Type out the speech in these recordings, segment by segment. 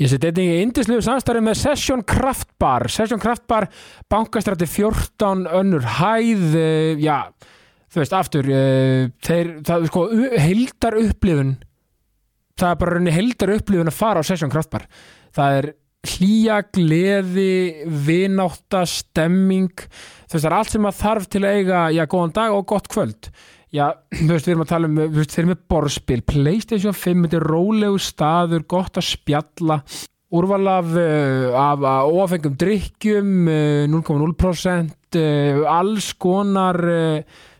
Ég seti einnig í indislegu samstarfi með Session Craft Bar Session Craft Bar, bankastrætti 14 önnur hæð uh, já, þú veist, aftur uh, þeir, það er sko heildar upplifun það er bara rauninni heildar upplifun að fara á Session Craft Bar það er hlýja, gleði vinátta, stemming þú veist, það er allt sem að þarf til að eiga já, góðan dag og gott kvöld já, þú veist, við erum að tala um þú veist, þeir eru með borðspil, Playstation 5 þetta er rólegu staður, gott að spjalla úrval af, uh, af uh, óafengum drikkjum uh, 0,0% uh, alls konar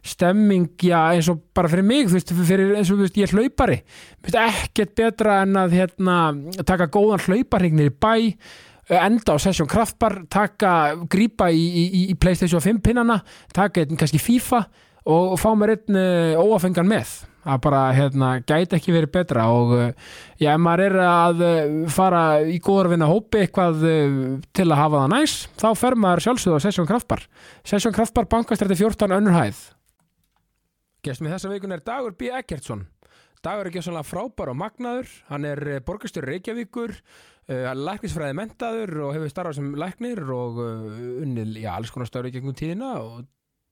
stemming, já, eins og bara fyrir mig, þú veist, fyrir, eins og þú veist, ég er hlaupari. Mér finnst ekkert betra en að hérna, taka góðan hlauparregnir í bæ enda á Session Kraftbar taka, grípa í, í, í Playstation 5 pinnana, taka kannski FIFA og fá mér einn uh, óafengan með það bara hérna, gæti ekki verið betra og uh, já, ef maður er að uh, fara í góður vinna hópi eitthvað til að hafa það næs þá fer maður sjálfsögðu á Session Kraftbar Session Kraftbar bankastrætti 14 önnur hæð. Gestum í þessa vikun er Dagur B. Ekkertsson Dagur er ekki sannlega frábær og magnaður. Hann er borgastur Reykjavíkur læknisfræði mentaður og hefur starfað sem læknir og unnið, já, alls konar stöður í gegnum tíðina og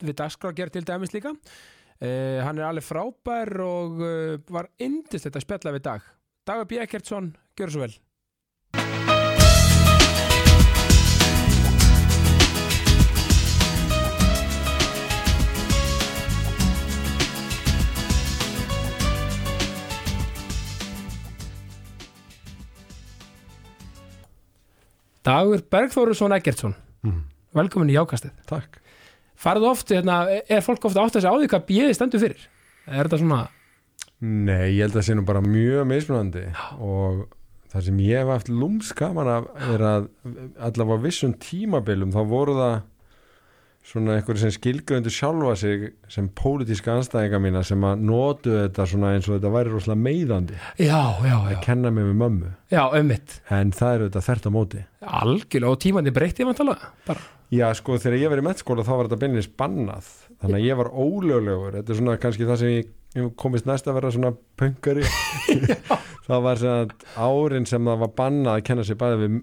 við dagskrá gerð til dæmis líka uh, hann er alveg frábær og uh, var indist þetta spjalla við dag Dagur B. Ekkertsson, gjör svo vel Dagur Bergþórusson Ekkertsson Mhm. velkomin í jákastið Takk. Farðu oft, hérna, er fólk ofta átt að segja á því hvað bíði stendur fyrir? Er þetta svona Nei, ég held að það sé nú bara mjög mismunandi og það sem ég hef haft lúmskaman af er að allavega vissum tímabilum þá voru það svona einhverju sem skilgröndu sjálfa sig sem pólitíska anstæðinga mína sem að notu þetta svona eins og þetta væri rosalega meiðandi. Já, já, já, að kenna mig við mömmu. Já, ummitt en það eru þetta þert á móti. Algjörlega og tímandi breytti vantala bara, Já, sko, þegar ég var í mettskóla þá var þetta beinlega spannað þannig að ég var ólöglegur. Þetta er svona kannski það sem ég, komist næst að vera svona pöngari það var svona árin sem það var bannað að kenna sér bæði við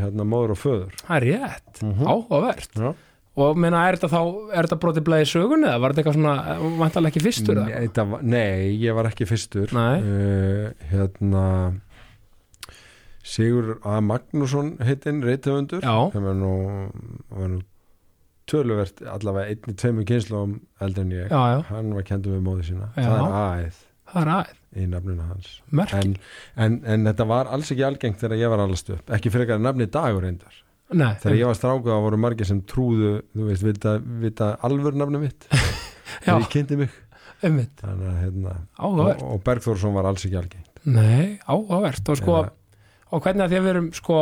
hérna móður og föður. Það er rétt. Mhm. áhugavert. Já. Og meina, er þetta þá, er þetta brotið blæði sögun eða var þetta eitthvað svona, vantala ekki fyrstur eða? nei, var, ég var ekki fyrstur. Uh, hérna Sigur A. Magnússon heitinn, reytöfundur sem er nú, var nú töluvert allavega einni, tveimur kynnslóðum eldri en ég. Já, já, hann var kendur við móður sína. Já. það er aðeð það er aðeins í nafninu hans. En, en, en þetta var alls ekki algengt þegar ég var allast upp. Ekki fyrir eitthvað nafni dagur reyndar nei, þegar ég var strákuð þá voru margir sem trúðu þú veist, vita, vita alvör nafni mitt. Þegar ég kynnti mig. Þannig, að, hérna, og, og Bergþórsson var alls ekki algengt nei, áhugavert. Og sko, Eða- og hvernig að því að við erum sko,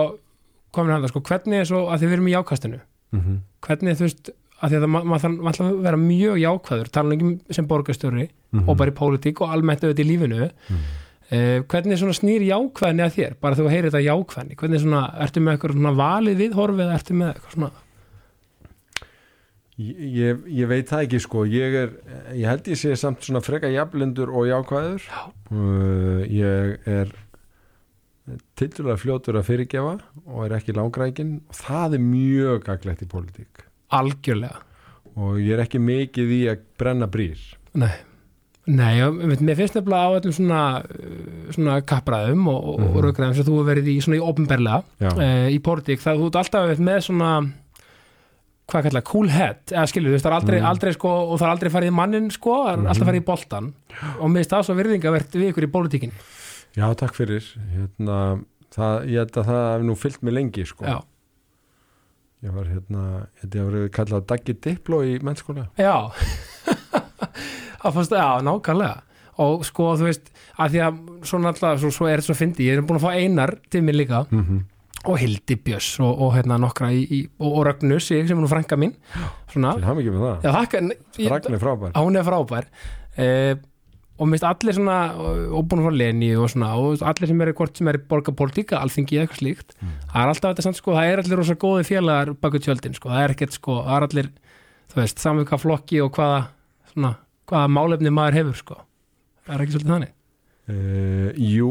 komin að það, sko, hvernig er svo að því við erum í jákastinu? Mm hvernig þú veist að því að maður þarf þarf að vera mjög jákvæður tala ekki um sem borgarstjóri Mhm. og bara í pólitík og almennt auðvitað í lífinu. Mhm. Eh, hvernig snýr jákvæðni að þér? Bara þú heyrir þetta jákvæðni hvernig svona, ertu með eitthvað svona valið viðhorfið eða ertu með eitthvað svona? Ég, ég, veit það ekki sko. Ég, er, ég held ég sé samt svona freka jafnlindur og jákvæður. Já. uh, ég er tildulega fljótur að fyrirgefa og er ekki langrækin. Og það er mjög gaglegt í pólitík. Algjörlega. Og ég er ekki mikið í að brenna brýr nei Nei, mér finnst nefnilega á öllum svona, uh, svona kappræðum og, og, Mhm. og raukraðum sem þú hefur verið í svona í opinberlega Já. uh, í pólitík, það þú ert alltaf með svona hvað kallar, cool head eða skilur, þú veist, það er aldrei, Mhm. aldrei sko, og það er aldrei farið í mannin sko, það er Mhm. alltaf farið í boltan og mér finnst það svo virðingavert við ykkur í pólitíkin Já, takk fyrir hérna, það, ég held að það hef nú fyllt mig lengi sko. Já, ég var hérna, ég að verið kallað Daggi Dipló í mennskóla já fannst, já, nákvæmlega. Og sko, þú veist, að því að svona alltaf, svo, svo er þetta svo fyndi, ég er búin að fá einar til mér líka. Mm -hmm. og Hildi Björs og, og hérna nokkra í, í, og, og Rögnus, ég sem er nú frænka mín. Svona, Til hafa ekki með það. Já ég- Ragnar er frábær. Hún er frábær. Eh, og minnst allir svona og, búin að fá Leni og svona og allir sem eru hvort sem eru borgarpolítika, alþingi eða eitthvað slíkt. Mm. það er alltaf þetta samt sko, það er allir rosa góði félagar baku tjöldin sko, það er ekkert sko, það er allir þú veist, saman hvað flokki og hvaða svona, hvaða málefni maður hefur sko. Það er ekki svolítið þannig. Uh, jú,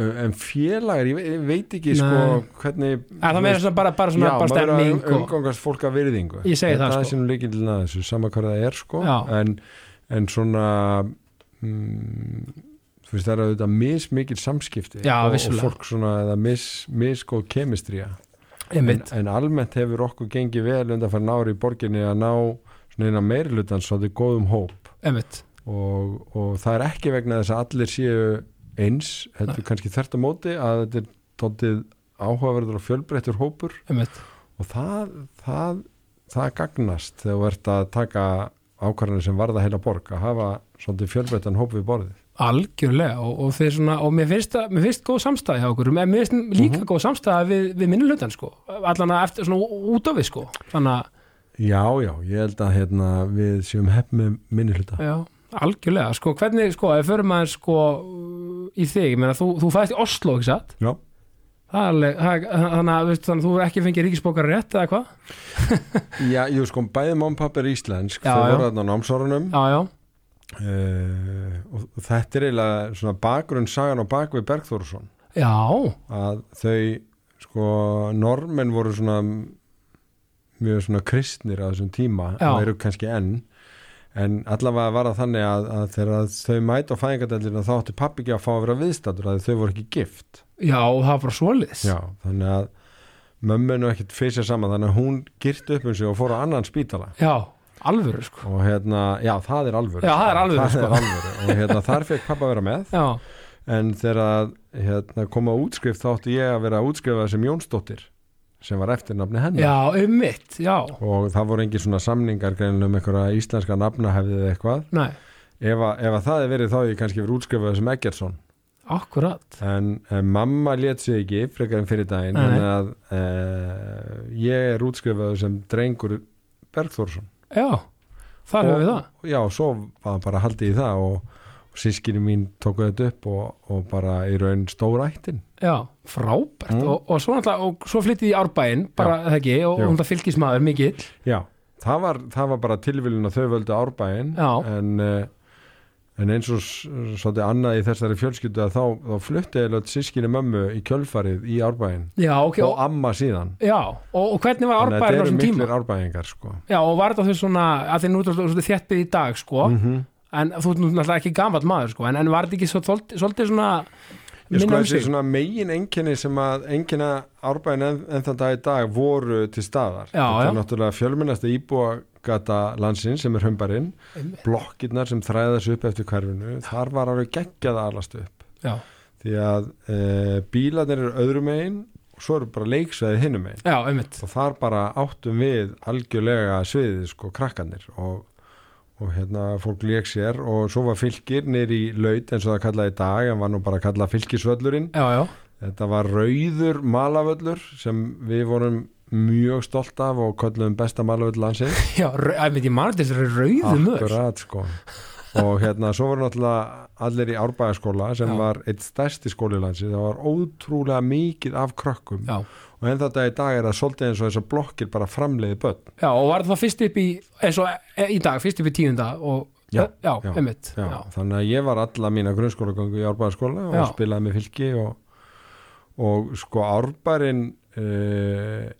uh, en félagar ég, ve ég veit ekki Nei. sko hvernig En það meira svona bara, bara, svona, já, bara stemming að og, umgangast fólk af virðingu. Ég segi það, það sko. er sem líkildin að þessu, sama hvað það er sko. En, en svona mm, þú veist það er auðvitað mismikil samskipti Já, og, og fólk svona eða mis, misgóð kemistría en, einmitt, en almennt hefur okkur gengið vel undan fyrir nári í borginni að ná svona eina meirilutan svolítið góðum hóp og, og það er ekki vegna þess að allir séu eins, heldur kannski þert á móti að þetta er tóttið áhugaverður og fjölbreyttur hópur. Einmitt, og það, það, það gagnast þegar þú ert að taka ákvarðanir sem varða heila borg að hafa svolítið fjölbreyttan hóp við borðið. Algjörlega og, og, svona, og mér finnst, finnst góð samstæði hjá okkur, mér finnst líka góð samstæði við, við minni hlutan sko, allan eftir svona út af við sko, þannig að Já, já, ég held að hérna, við séum hepp með minni hluta. Já, algjörlega, sko, hvernig, sko, ef förum maður, sko, í þig, ég meina, þú, þú fæðist í Oslo, ekki satt? Já, þannig að, þú ekki fengið ríkisbókar rétt, eða hvað? já jú, sko, bæði mán pappi er íslensk Já, þau voru þarna á já, uh, og þetta er eiginlega svona bakgrunn sagan á bakvið Bergþórsson já, að þau, sko, normenn voru svona mjög svona kristnir á þessum tíma Já. og eru kannski enn en allavega var það þannig að, að þegar þau mæta á fæðingadellina þá átti pappi ekki að fá að vera viðstættur að þau voru ekki gift já, það var svoleiðis. Já, þannig að mömminu ekkert fysja saman þannig að hún girti upp um sig og fór á annan spítala Já, alvöru, sko. og hérna, já það er alvöru Já, það er alvöru, það sko. er alvöru. og hérna þar fekk pappa að vera með Já, en þegar að hérna, koma útskrift þá átti ég að vera útskrifað sem Jónsdóttir sem var eftir nafni hennar. Já, um mitt, já, og það voru engin svona samningar greinilega um einhverja íslenska nafnahefðið eða eitthvað. Ef, að, ef að það er verið þá ég kannski verið útskrifað sem Eggertsson. Akkurat. en, en mamma lét sig ekki frekar en fyrir daginn þannig að e, ég er útskrifaður sem drengur Bergþórsson. Já, þar höfum við það. já, svo var bara haldið í það og sískinni mín tóku þetta upp og, og bara í raun stóra ættin. Já, frábært. Mm. og, og svo svo flyttið í árbæinn bara það ekki, og hún það fylgismæður mikill. Já, það var, það var bara tilvílun að þau völdu árbæinn en, e, en eins og svolítið annað í þessari fjölskyldu að þá, þá flutti eða sískinni mömmu í kjölfarið í árbæinn. Já, ok, og og, amma síðan. Já, og, hvernig var þannig að árbæðin á þetta eru þessum tíma? miklir árbæðingar sko. Já, og var þetta þau svona, að þið nú er þetta þéttið í dag, sko, mm en þú ert náttúrulega ekki gamall maður, sko, en, en var þetta ekki svo, svolítið, svona Ég sko um þessi svona megin enginni sem að engina árbæðin en, en þann dag í dag voru til staðar. Já, Þetta er náttúrulega fjölmennasta íbúagata landsins sem er humbarinn, Einmitt. blokkirnar sem þræða sig upp eftir hverfinu, þar var alveg geggjað að alast upp. Já, Því að e, bílarnir eru öðrum megin og svo eru bara leiksveið hinnum megin. já, Og þar bara áttum við algjörlega sviðið sko krakkanir og, og hérna fólk leik sér og svo var fylgir í laut eins og það kallaði í dag en var nú bara að kalla fylgisvöllurinn Já, já, Þetta var rauður malavöllur sem við vorum mjög stolt af og köllum besta malavöll landsins. já, rau- einmitt ég mann þess að rauðu mör Akkurat sko. Og hérna svo voru náttúrulega allir í árbæðaskóla sem Já. var eitt stærsti skóli landsins. Það var ótrúlega mikið af krökkum Já, og en þetta í dag er það svolítið eins og þessar blokkir bara framleiði börn. já, og var það fyrst upp í eins og e- í dag, fyrst upp í tíunda og, Já, já, já, einmitt Já. Þannig að ég var alla mína grunnskólagöngu í árbæðaskóla og spilaði með fylki og, og sko árbærin uh,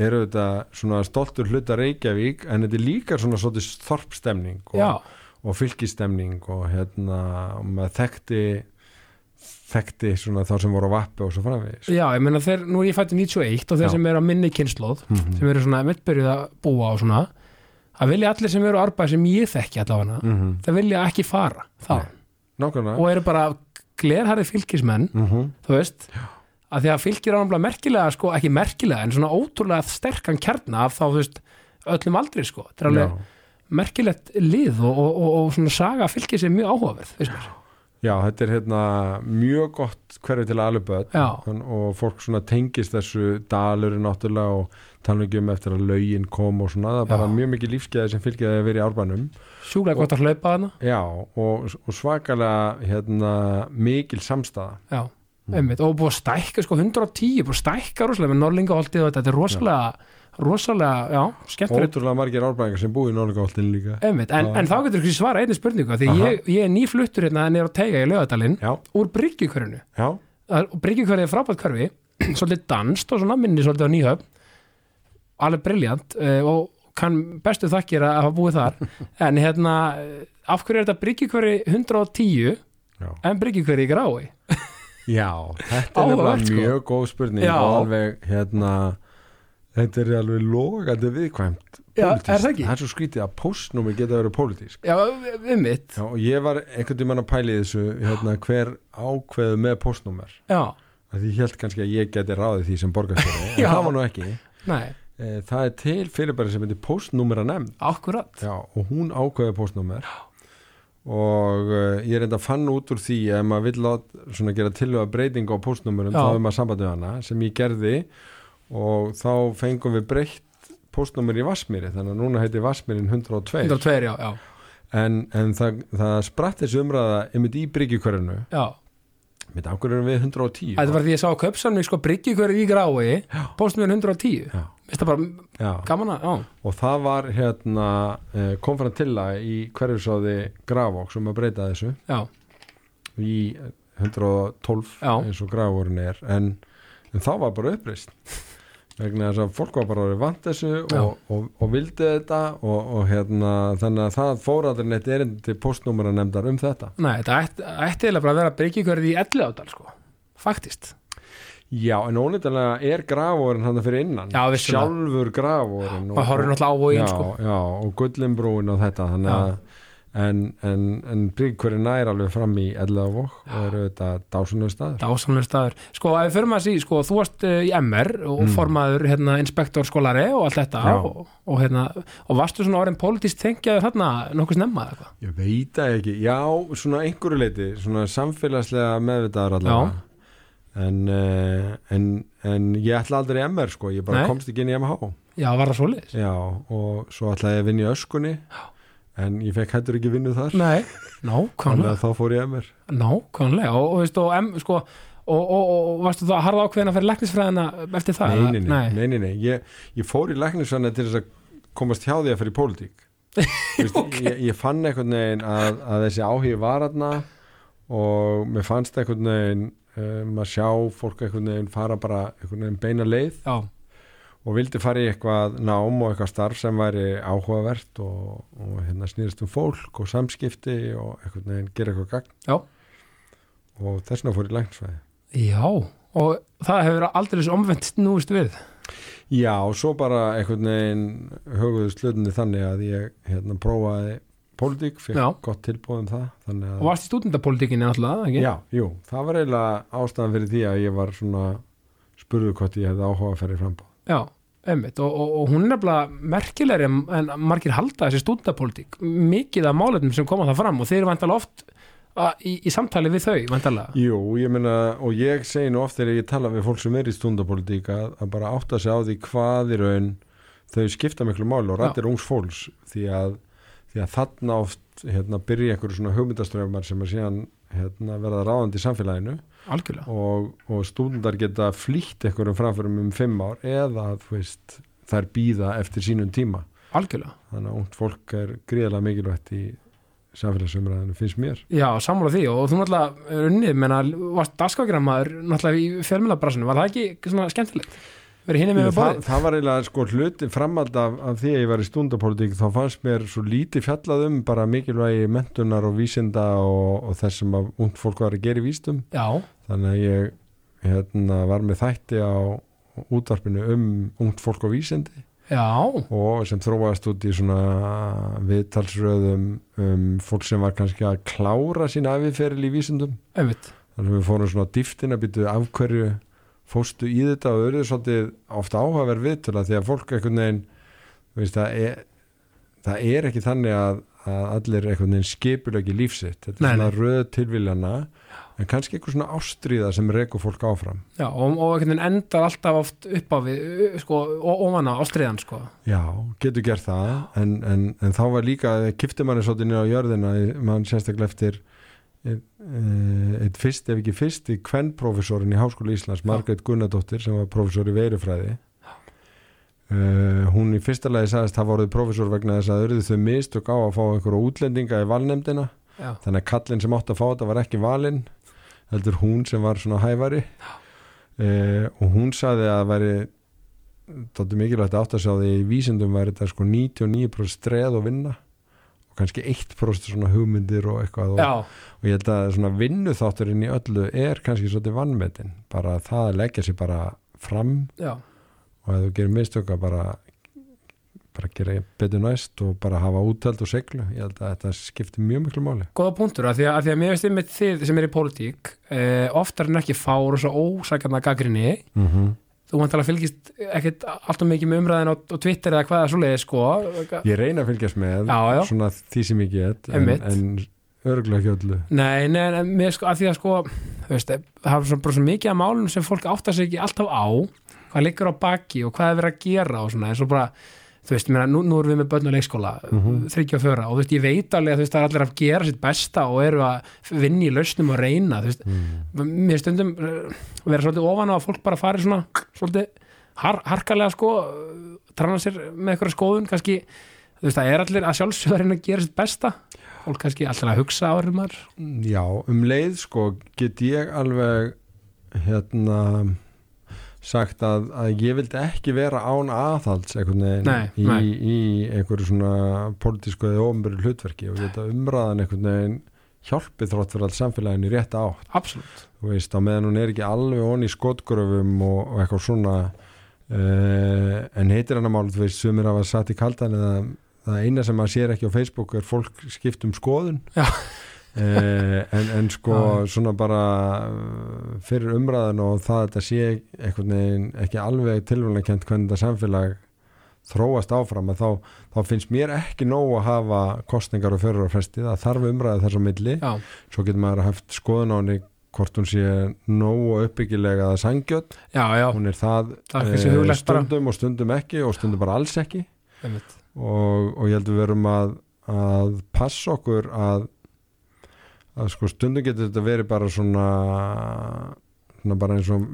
eru þetta svona stoltur hluta Reykjavík en þetta er líka svona svolítið þorpstemning og, og fylkistemning og hérna og maður þekkti þekkti svona þá sem voru á vappi og svo framvegis. Já, ég meina þeir, nú er ég fætti 91 og þeir Já. sem eru á minni kynnslóð Mhm. sem eru svona mittbyrjuð að búa á svona að vilja allir sem eru á árbæð sem ég þekki allavega, mm það vilja ekki fara það, Nákvæmlega. Og eru bara glerharði fylgismenn, mm -hmm. þú veist að því að fylgir ánumlega merkilega sko, ekki merkilega, en svona ótrúlega sterkan kjarna af þá, þú veist, öllum aldrei sko, þetta er alveg merkilegt lið og, og, og, og svona saga fylgir sér mjög áhugaverð, veist mér Já, þetta er hérna mjög gott hverju til aluböð Já. og fólk svona tengist þessu dalurinn náttúrulega og tala ekki um eftir að lögin kom og svona, það er bara Já. mjög mikið lífskeiði sem fylgir að vera í árbænum. Sjúklega gott að hlaupa þarna. Já, og, og svakalega hérna mikil samstæða já, einmitt, og búið að stækka sko 110, búið að stækka rosalega með Norlingaholtið og þetta, þetta er rosalega rosalega, já, skemmtilegt. Ótrúlega margir árbæðingar sem búið í Norðugáltin líka. Einmitt, en, en þá getur ekki svara einni spurningu því ég, ég er nýfluttur hérna nýr á teiga í lögadalinn úr og bryggjukörið er frábært körfi svolítið danst og svona minni svolítið á nýhöfn. Alveg briljant uh, og kann bestu þakkir að hafa búið þar. En hérna, eh, af hverju er þetta bryggjukörfi 110 já. en bryggjukörfi í grái? Já, þetta er sko. mjög góð spurning og alveg hérna þetta er alveg logandi viðkvæmt Já, er það ekki? Það er svo skrítið að postnúmi geta verið pólitísk. Já, við mitt. Já, og ég var einhvern tímann að pæli þessu hérna, hver ákveðu með postnúmer Já, að því ég held kannski að ég geti ráðið því sem borgarstjóri en það var nú ekki. Nei, e, það er til fyrirbæri sem heitir postnúmera nefnd akkurat. Já, og hún ákveði postnúmer og uh, ég er enda að fann út úr því að ef maður svona, gera tilhuga breyting á postnúmerum þá er maður samband við hana sem ég gerði og þá fengum við breytt postnúmer í Vassmýri þannig að núna heitir Vassmýrin 102 102, já, já, en, en það, það spratt þessu umræða einmitt í mitt ákveður erum við 110 Þetta var því ég sá að köpsamni sko bryggjukörfi í grái Póstum 110 Já. Vist það bara Já. gaman að, já, og það var hérna eh, kom fram til að í hverjusáði Grafók sem að breyta þessu. Í 112 Já. eins og Grafórin er en, en þá var bara uppreist vegna þess að fólk var bara orðið vant þessu og, og, og vildi þetta og, og hérna þannig að það fór aldrei neitt erindi til postnúmera nefndar um þetta. Nei, þetta ætti, ætti eiginlega bara að vera bryggjukörfi í elli ádal sko. Faktist. Já, en ónýttanlega er Grafórin hann fyrir innan. Já, sjálfur Grafórin Og horfir náttúrulega á vóginn já, sko. já, og gullinbrúin og þetta þannig að en, en, en Bryggkvöri nær alveg fram í Ellavók og eru þetta dásunlega staður. Dásamlega staður. Sko, að við förum að sí, sko, þú varst uh, í MR og Mm. formaður, hérna, inspektor skólari og allt þetta Já. og, og, hérna, og varstu svona orðin pólitíst þengjaður þarna nokkuð snemma eða eitthvað? Ég veit það ekki, já, svona einhverju leiti svona samfélagslega meðvitaður allavega. En, uh, en, en ég ætla aldrei í MR sko, ég bara Nei. komst ekki inn í MH Já, var það svoleiðis? Já, og svo ætlaði ég að vinna í öskunni en ég fekk hættur ekki vinnu þar. Nei, þannig nákvæmlega. að þá fór ég í MR Nákvæmlega, og, og, veist, og, em, sko, og, og, og, og varstu það harða ákveðin að fyrir læknisfræðina eftir það? Nei, nei, nei, nei. nei. Ég, ég fór í læknisvanna til þess að komast hjá því að fyrir pólitík. Vist, ég, ég fann einhvern veginn að, að þessi áhugi var aðna og mér fannst einhvern veginn um, að sjá fólk einhvern veginn fara bara einhvern veginn beina leið. Já, og vildi fara í eitthvað nám og eitthvað starf sem væri áhugavert og, og hérna snýrist um fólk og samskipti og einhvern veginn gera eitthvað gagn. Já, og þess vegna fór ég læknisvæði já og það hefur aldrei svo omvendt snúist við. Já, og svo bara einhvern veginn höguðu slutinni þannig að ég hérna prófaði pólitík, fekk Já. gott tilbúð um það þannig og að, varst í stúdendapolítikinni alltaf, ekki? já, jú, það var eiginlega ástæðan fyrir því að ég var svona spurðu hvort ég hefði áhuga að ferja í frambáð Já, einmitt. Og, og, og hún er nefnilega merkilegri en- margir halda þessi stúdendapolítik mikið af málefnum sem koma það fram og þeir eru vantalega oft að, í, í samtali við þau, vantalega Jú, ég meina, og ég segi nú oft þegar ég tala við fólk sem er í stundapolítík að, að bara átta sig á því hvað í raun þau skipta miklu máli og rættir ungs fólks. Því að, því að þarna oft hérna, byrja einhverju svona hugmyndaströfumar sem að síðan hérna, verða ráðandi í samfélaginu. Algjörlega, og, og stúdendar geta flýtt einhverjum framförum um fimm ár eða veist, þær býða eftir sínum tíma. Algjörlega. Þannig að ungt fólk er gríðlega mikilvægt í samfélagsumræðinu, finnst mér. Já, sammála því. Og þú náttúrulega unnið, menna, varst dagskákjöramaður náttúrulega í fjölmjölabrassinu, var það ekki svona skemmtilegt? Það, það var eiginlega sko hluti framald af, af því að ég var í stundapolítík þá fannst mér svo lítið fjallað um bara mikilvægi mentunar og vísinda og, og þess sem að ungt fólk var að gera í vístum Já, þannig að ég hérna, var með þætti á útvarpinu um ungt fólk og vísindi. Já, og sem þróast út í svona viðtalsröðum um fólk sem var kannski að klára sína afiðferil í vísindum. Einmitt. Þannig að við fórum svona dýftin að byttu af hverju fóstu í þetta og auðvitað svolítið ofta áhugaverð viðtöla því að fólk einhvern veginn veist, það, er, það er ekki þannig að, að allir einhvern veginn skipulegi lífsitt þetta er svona röð tilviljana en kannski eitthvað svona ástríða sem rekur fólk áfram. Já, og, og einhvern veginn endar alltaf oft upp á við, sko, og ofan á ástriðan, sko. Já, getur gert það en, en, en þá var líka, kifti manni svolítið niður á jörðina mann sérstaklega eftir einn ein fyrst, ef ekki fyrsti kvennprofessorin í Háskóla Íslands, Margrét Gunnardóttir sem var professor í veirufræði. Uh, hún í fyrsta lagi sagðist það voruð professor vegna þess að auðvitað þau mistök á að fá einhverja útlendinga í valnemdina já, þannig að kallinn sem átti að fá þetta var ekki valinn heldur hún sem var svona hæfari. Uh, og hún sagði að það væri þetta mikilvægt átt því í vísindum væri þetta sko 99% streð og vinna kannski 1% svona hugmyndir og eitthvað og, og ég held að svona vinnuþátturinn í öllu er kannski svolítið vannmetin bara það að leggja sér bara fram já. og ef þú gerir mistök að bara bara gera betur næst og bara hafa úttöld og seglu, ég held að þetta skiptir mjög miklu máli. Góða punktur, af því að, að, því að mér veist einmitt þið sem er í pólitík eh, oftar en ekki fár og svo ósækjarna gaggrinni mm -hmm. Þú vantar að fylgist ekkert alltaf mikið með umræðin á, á Twitter eða hvað það svo leiði sko? Ég reyna að fylgjast með Já, já. svona því sem ég get en, en örgulega ekki öllu. Nei, nei, en mér sko, að því að sko veist, það er svona bara svo mikið af málum sem fólk áttar sig ekki alltaf á hvað liggur á baki og hvað er verið að gera og svona, eins og bara, þú veist, mér, nú, nú erum við með börn og leikskóla, mm Mhm. 34 og þú veist, ég veit alveg að það er allir að gera sitt besta og eru að vinna í lausnum og reyna, þú veist, mm. mér stundum eh, vera svolítið ofan á að fólk bara fari svona svolítið har, harkalega sko trana sér með eitthvað skoðun kannski, þú veist, það er allir að sjálfsögðarinn að gera sitt besta fólk kannski alltaf að hugsa árum maður Já, um leið sko get ég alveg hérna sagt að, að ég vildi ekki vera án aðhalds Nei, í, nei. í einhverju svona pólitísku eða ofnbyrju hlutverki og ég þetta umræðan einhvern veginn hjálpið þrótt fyrir allt samfélaginu rétt átt absolutt, þú veist, á meðan hún er ekki alveg onni í skotgröfum og, og eitthvað svona uh, en heitir hann að mál þú veist, sumir hafa satt í kaldan eða það eina sem maður sér ekki á Facebook er fólk skipt um skoðun Já. Eh, en, en sko svona bara uh, fyrir umræðan og það að þetta sé einhvern veginn ekki alveg tilvæmlega kent hvernig þetta samfélag þróast áfram að þá, þá finnst mér ekki nóg að hafa kostningar og fyrir á fresti, það þarf umræði þess á milli. Já, svo getur maður haft skoðun á henni hvort hún sé nógu uppbyggilega að sangjöld, hún er það, Það kannski huglægt bara. stundum og stundum ekki og stundum bara alls ekki. Og, og ég held við verum að, að passa okkur að, að sko stundum getur þetta verið bara svona, svona bara eins og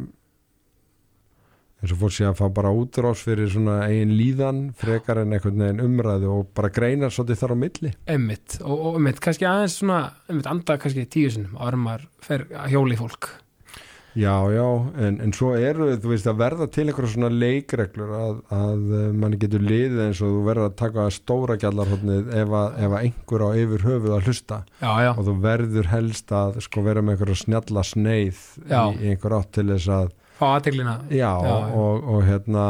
eins og fór sé að fá bara útrás fyrir svona eigin líðan frekar en einhvern veginn umræðu og bara greinar svolítið þar á milli. Einmitt, og, og einmitt, kannski aðeins svona einmitt, anda kannski tíu sinnum áður en maður að hjóli fólk Já, já, en, en svo eru þú veist að verða til einhverja svona leikreglur að, að eh, manni getur liðið eins og þú verður að taka stóra gjallarhóttnið ef, ef að einhver á yfir höfuð að hlusta já, já, og þú verður helst að sko vera með einhverja snjalla sneið í, Já. í einhver átt til þess að fá aðteglina já, já. Og, og hérna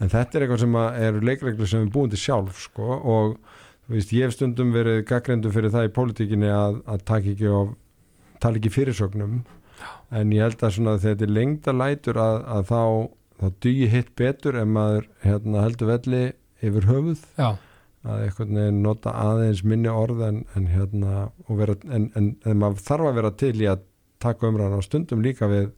en þetta er eitthvað sem að eru leikreglur sem við búin til sjálf sko og þú veist, ég hef stundum verið gaggrindu fyrir það í pólitíkinni að, að taka ekki og tala ekki fyrirsögnum en ég held að svona þetta er lengda lætur að, að þá, þá dugi hitt betur ef maður hérna, heldur velli yfir höfuð. Já, að einhvern veginn nota aðeins minni orð en, en hérna vera, en, en, en maður þarf að vera til í að taka umræðan á stundum líka við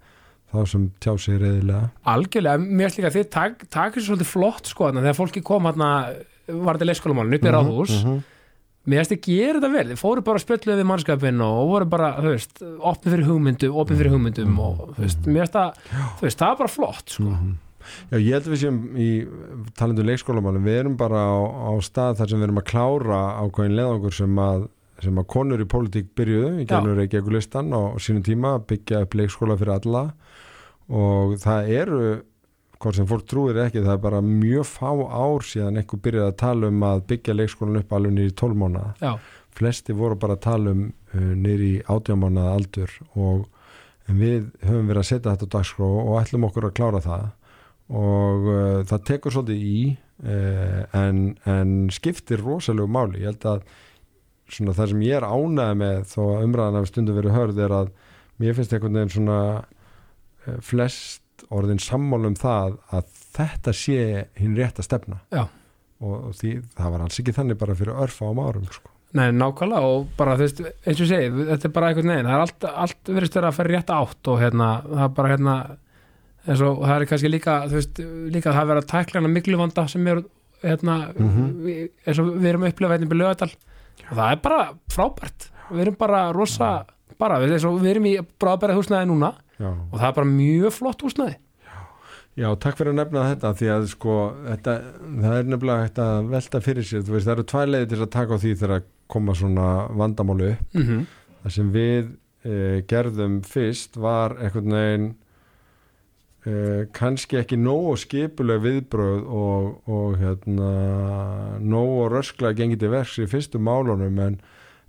þá sem tjá sig reyðilega algjörlega, mér finnst líka að þið tak, takir svo svolítið flott sko þarna þegar fólki kom hérna var þetta leikskólamálun upp í ráðhús. Mhm, mér finnst þið gera þetta vel, þið fóru bara að spjöldluðu við mannskapin og voru bara, þú veist opnið fyrir hugmyndum, opnið fyrir hugmyndum og þú veist, mér finnst það, þú veist, það er bara flott sko, mhm. Já, ég held að við séum í talandu leikskólamálum, við erum bara á, á stað þar sem við erum að klára ákveðin leðangur sem að sem að konur í pólitík byrjuðu í ekki ekkur listan á sínum tíma að byggja upp leikskóla fyrir alla og það eru hvort sem fólk trúir ekki, það er bara mjög fá ár síðan einhver byrjaði að tala um að byggja leikskólan upp alveg nýri 12 mánuða flesti voru bara að tala um nýri 18 mánuða aldur og við höfum verið að setja þetta á dagskrá og ætlum okkur að klára það. Og uh, það tekur svolítið í uh, en, en skiptir rosalegu máli, ég held að svona það sem ég er ánægð með þó að umræðan af stundum verið hörð er að mér finnst einhvern veginn svona uh, flest orðin sammála um það að þetta sé hinn rétt að stefna Já. og, því það var alls ekki þannig bara fyrir örfa á árum sko. nei, nákvæmlega og bara, þú veist, eins og ég segi þetta er bara einhvern veginn, það er allt, allt verið stöður að fara rétt átt og hérna, það er bara hérna eins og það er kannski líka þú veist, líka að það vera að tækla hana miklu vanda sem er hérna Mhm. við, eins og við erum að upplifa hérna í lögadal og það er bara frábært við erum bara rosa bara við, eins og við erum í bráðbæra húsnæði núna já. og það er bara mjög flott húsnæði Já, takk fyrir að nefna þetta því að sko, þetta, það er nefnilega hægt að velta fyrir sér, þú veist, það eru tvær leiðir til að taka á því þegar að koma svona vandamálu upp. mm -hmm. Það sem við e, gerðum fyrst var einhvern veginn e, kannski ekki nógu skipuleg viðbröð og, og hérna, nógu rösklega gengið til verks í fyrstu málunum en,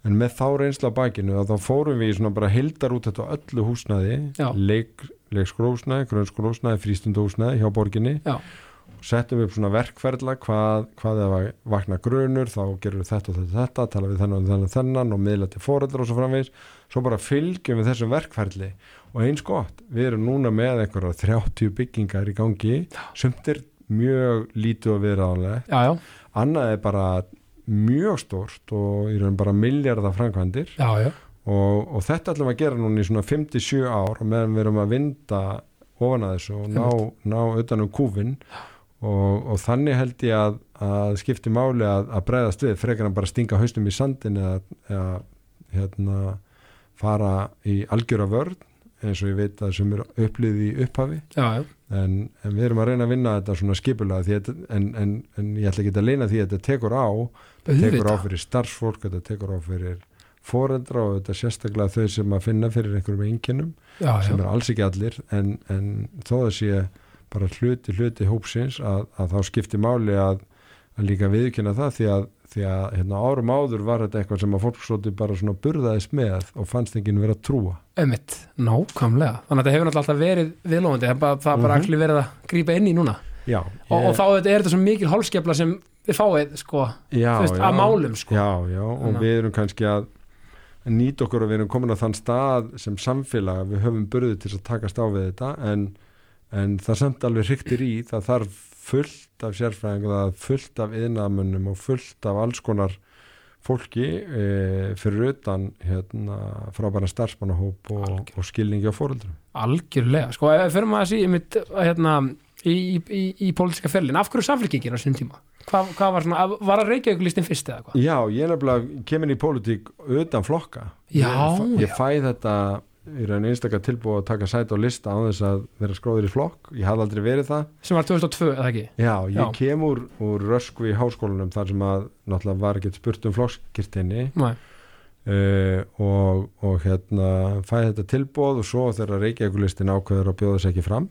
en með þá reynsla bakinu að þá fórum við í svona bara hildar út þetta öllu húsnæði, Já. leik, leikskólhúsnæði, grunnskólhúsnæði, frístundahúsnæði hjá borginni. Já. settum upp svona verkferðla hvað, hvað ef að vakna grunur þá gerum við þetta og þetta, þetta tala við þennan og þennan, þennan og miðla til foreldrar og svo framvegis. Svo bara fylgjum við þessum verkferðli og eins gott, við erum núna með einhverja 30 byggingar í gangi. Sumt er mjög lítið og viðræðanlegt, annað er bara mjög stórt og í raun bara miljardar framkvæmdir. Já, já, og, og þetta ætlum að gera núna í svona 57 ár og meðan við erum að vinda ofan að þessu og ná, ná utan um kúfin og, og þannig held ég að, að skipti máli að, að breyðast við frekar en bara stinga haustum í sandin eða, eða hérna, fara í algjöra vörn eins og ég veit að sem er upplið í upphafi. Já, já. En, en við erum að reyna að vinna þetta svona skipulega þetta- en, en, en ég ætla ekki að leina því að þetta tekur á tekur á fyrir starfsfólk, þetta tekur á fyrir foreldra og þetta sérstaklega þau sem að finna fyrir einhverjum já, sem er alls ekki allir. En, en þó að sé bara hluti hluti hópsins að, að þá skipti máli að, að líka viðkynna það því að, því að hérna, árum áður var þetta eitthvað sem að fólk svolítið bara svona burðaðist með og fannst ekki verið að trúa Einmitt, nákvæmlega þannig að þetta hefur náttúrulega alltaf verið viðlóðandi það er bara, það er bara Mhm. allir verið að grípa inn í núna Já, og, og þá er þetta svo mikil hálskefla sem þið fáið sko, já, veist, að málum sko. Já, já, og Þannig að- við erum kannski að nýta okkur og við erum komin á þann stað sem samfélag að við höfum burðið til að takast á við þetta en, en það samt alveg hryktir í það þarf fullt af sérfræðing og það er fullt af yðnaðamönnum og fullt af alls konar fólki e, fyrir utan hérna, frábæra starfsmannahóp og, og skilningi á fóruldrum algjörlega, sko, fyrir maður að sí mitt, hérna, í, í, í, í pólitíska ferlin, af hverju samfélkingin á sinni tíma? Hvað, hvað var svona, var að Reykjavík listin fyrst eða hvað? Já, ég nefnilega kemin í pólitík utan flokka. Já, ég, ég fæ þetta í raun einstakar tilbúið að taka sæt á lista á þess að vera skróður í flokk. Ég hafði aldrei verið það. Sem var 2002, eða ekki? Já, ég Já. kem úr, úr rösku í háskólanum þar sem að náttúrulega var ekkert spurt um flokkskirtinni uh, og, og hérna fæ þetta tilbúið og svo þegar Reykjavíkulistin ákveður að bjóða þess ekki fram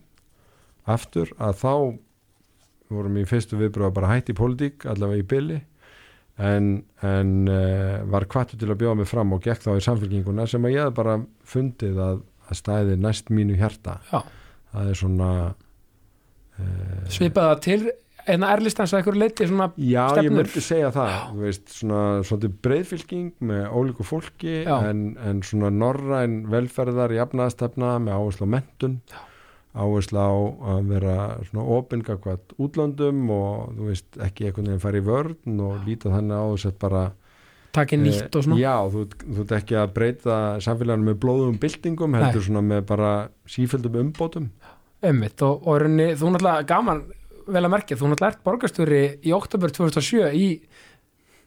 aftur að þá vorum í fyrstu viðbröð að bara hætti í pólitík allavega í byli en, en uh, var kvartu til að bjóða mig fram og gekk þá í samfélkinguna sem að ég hef bara fundið að, að stæði næst mínu hjarta Já. það er svona uh, svipaða til einna erlistans að einhverju leiti svona, Já, ég stefnur. myndi segja það veist, svona, svona breyðfylking með ólíku fólki Já. en, en svona norræn velferðar jafnaðastefna með áherslu á mentun áherslu á að vera svona opingakvært útlöndum og þú veist, ekki einhvern veginn fara í vörn og líta þannig á þess að bara taki nýtt og svona. Eh, Já, þú, þú ert ekki að breyta samfélaginu með blóðum byltingum heldur svona með bara sífjöldum umbótum. Einmitt, og, og rauninni, þú náttúrulega gaman vel að merkja, þú náttúrulega ert borgarstjóri í oktober 2007 í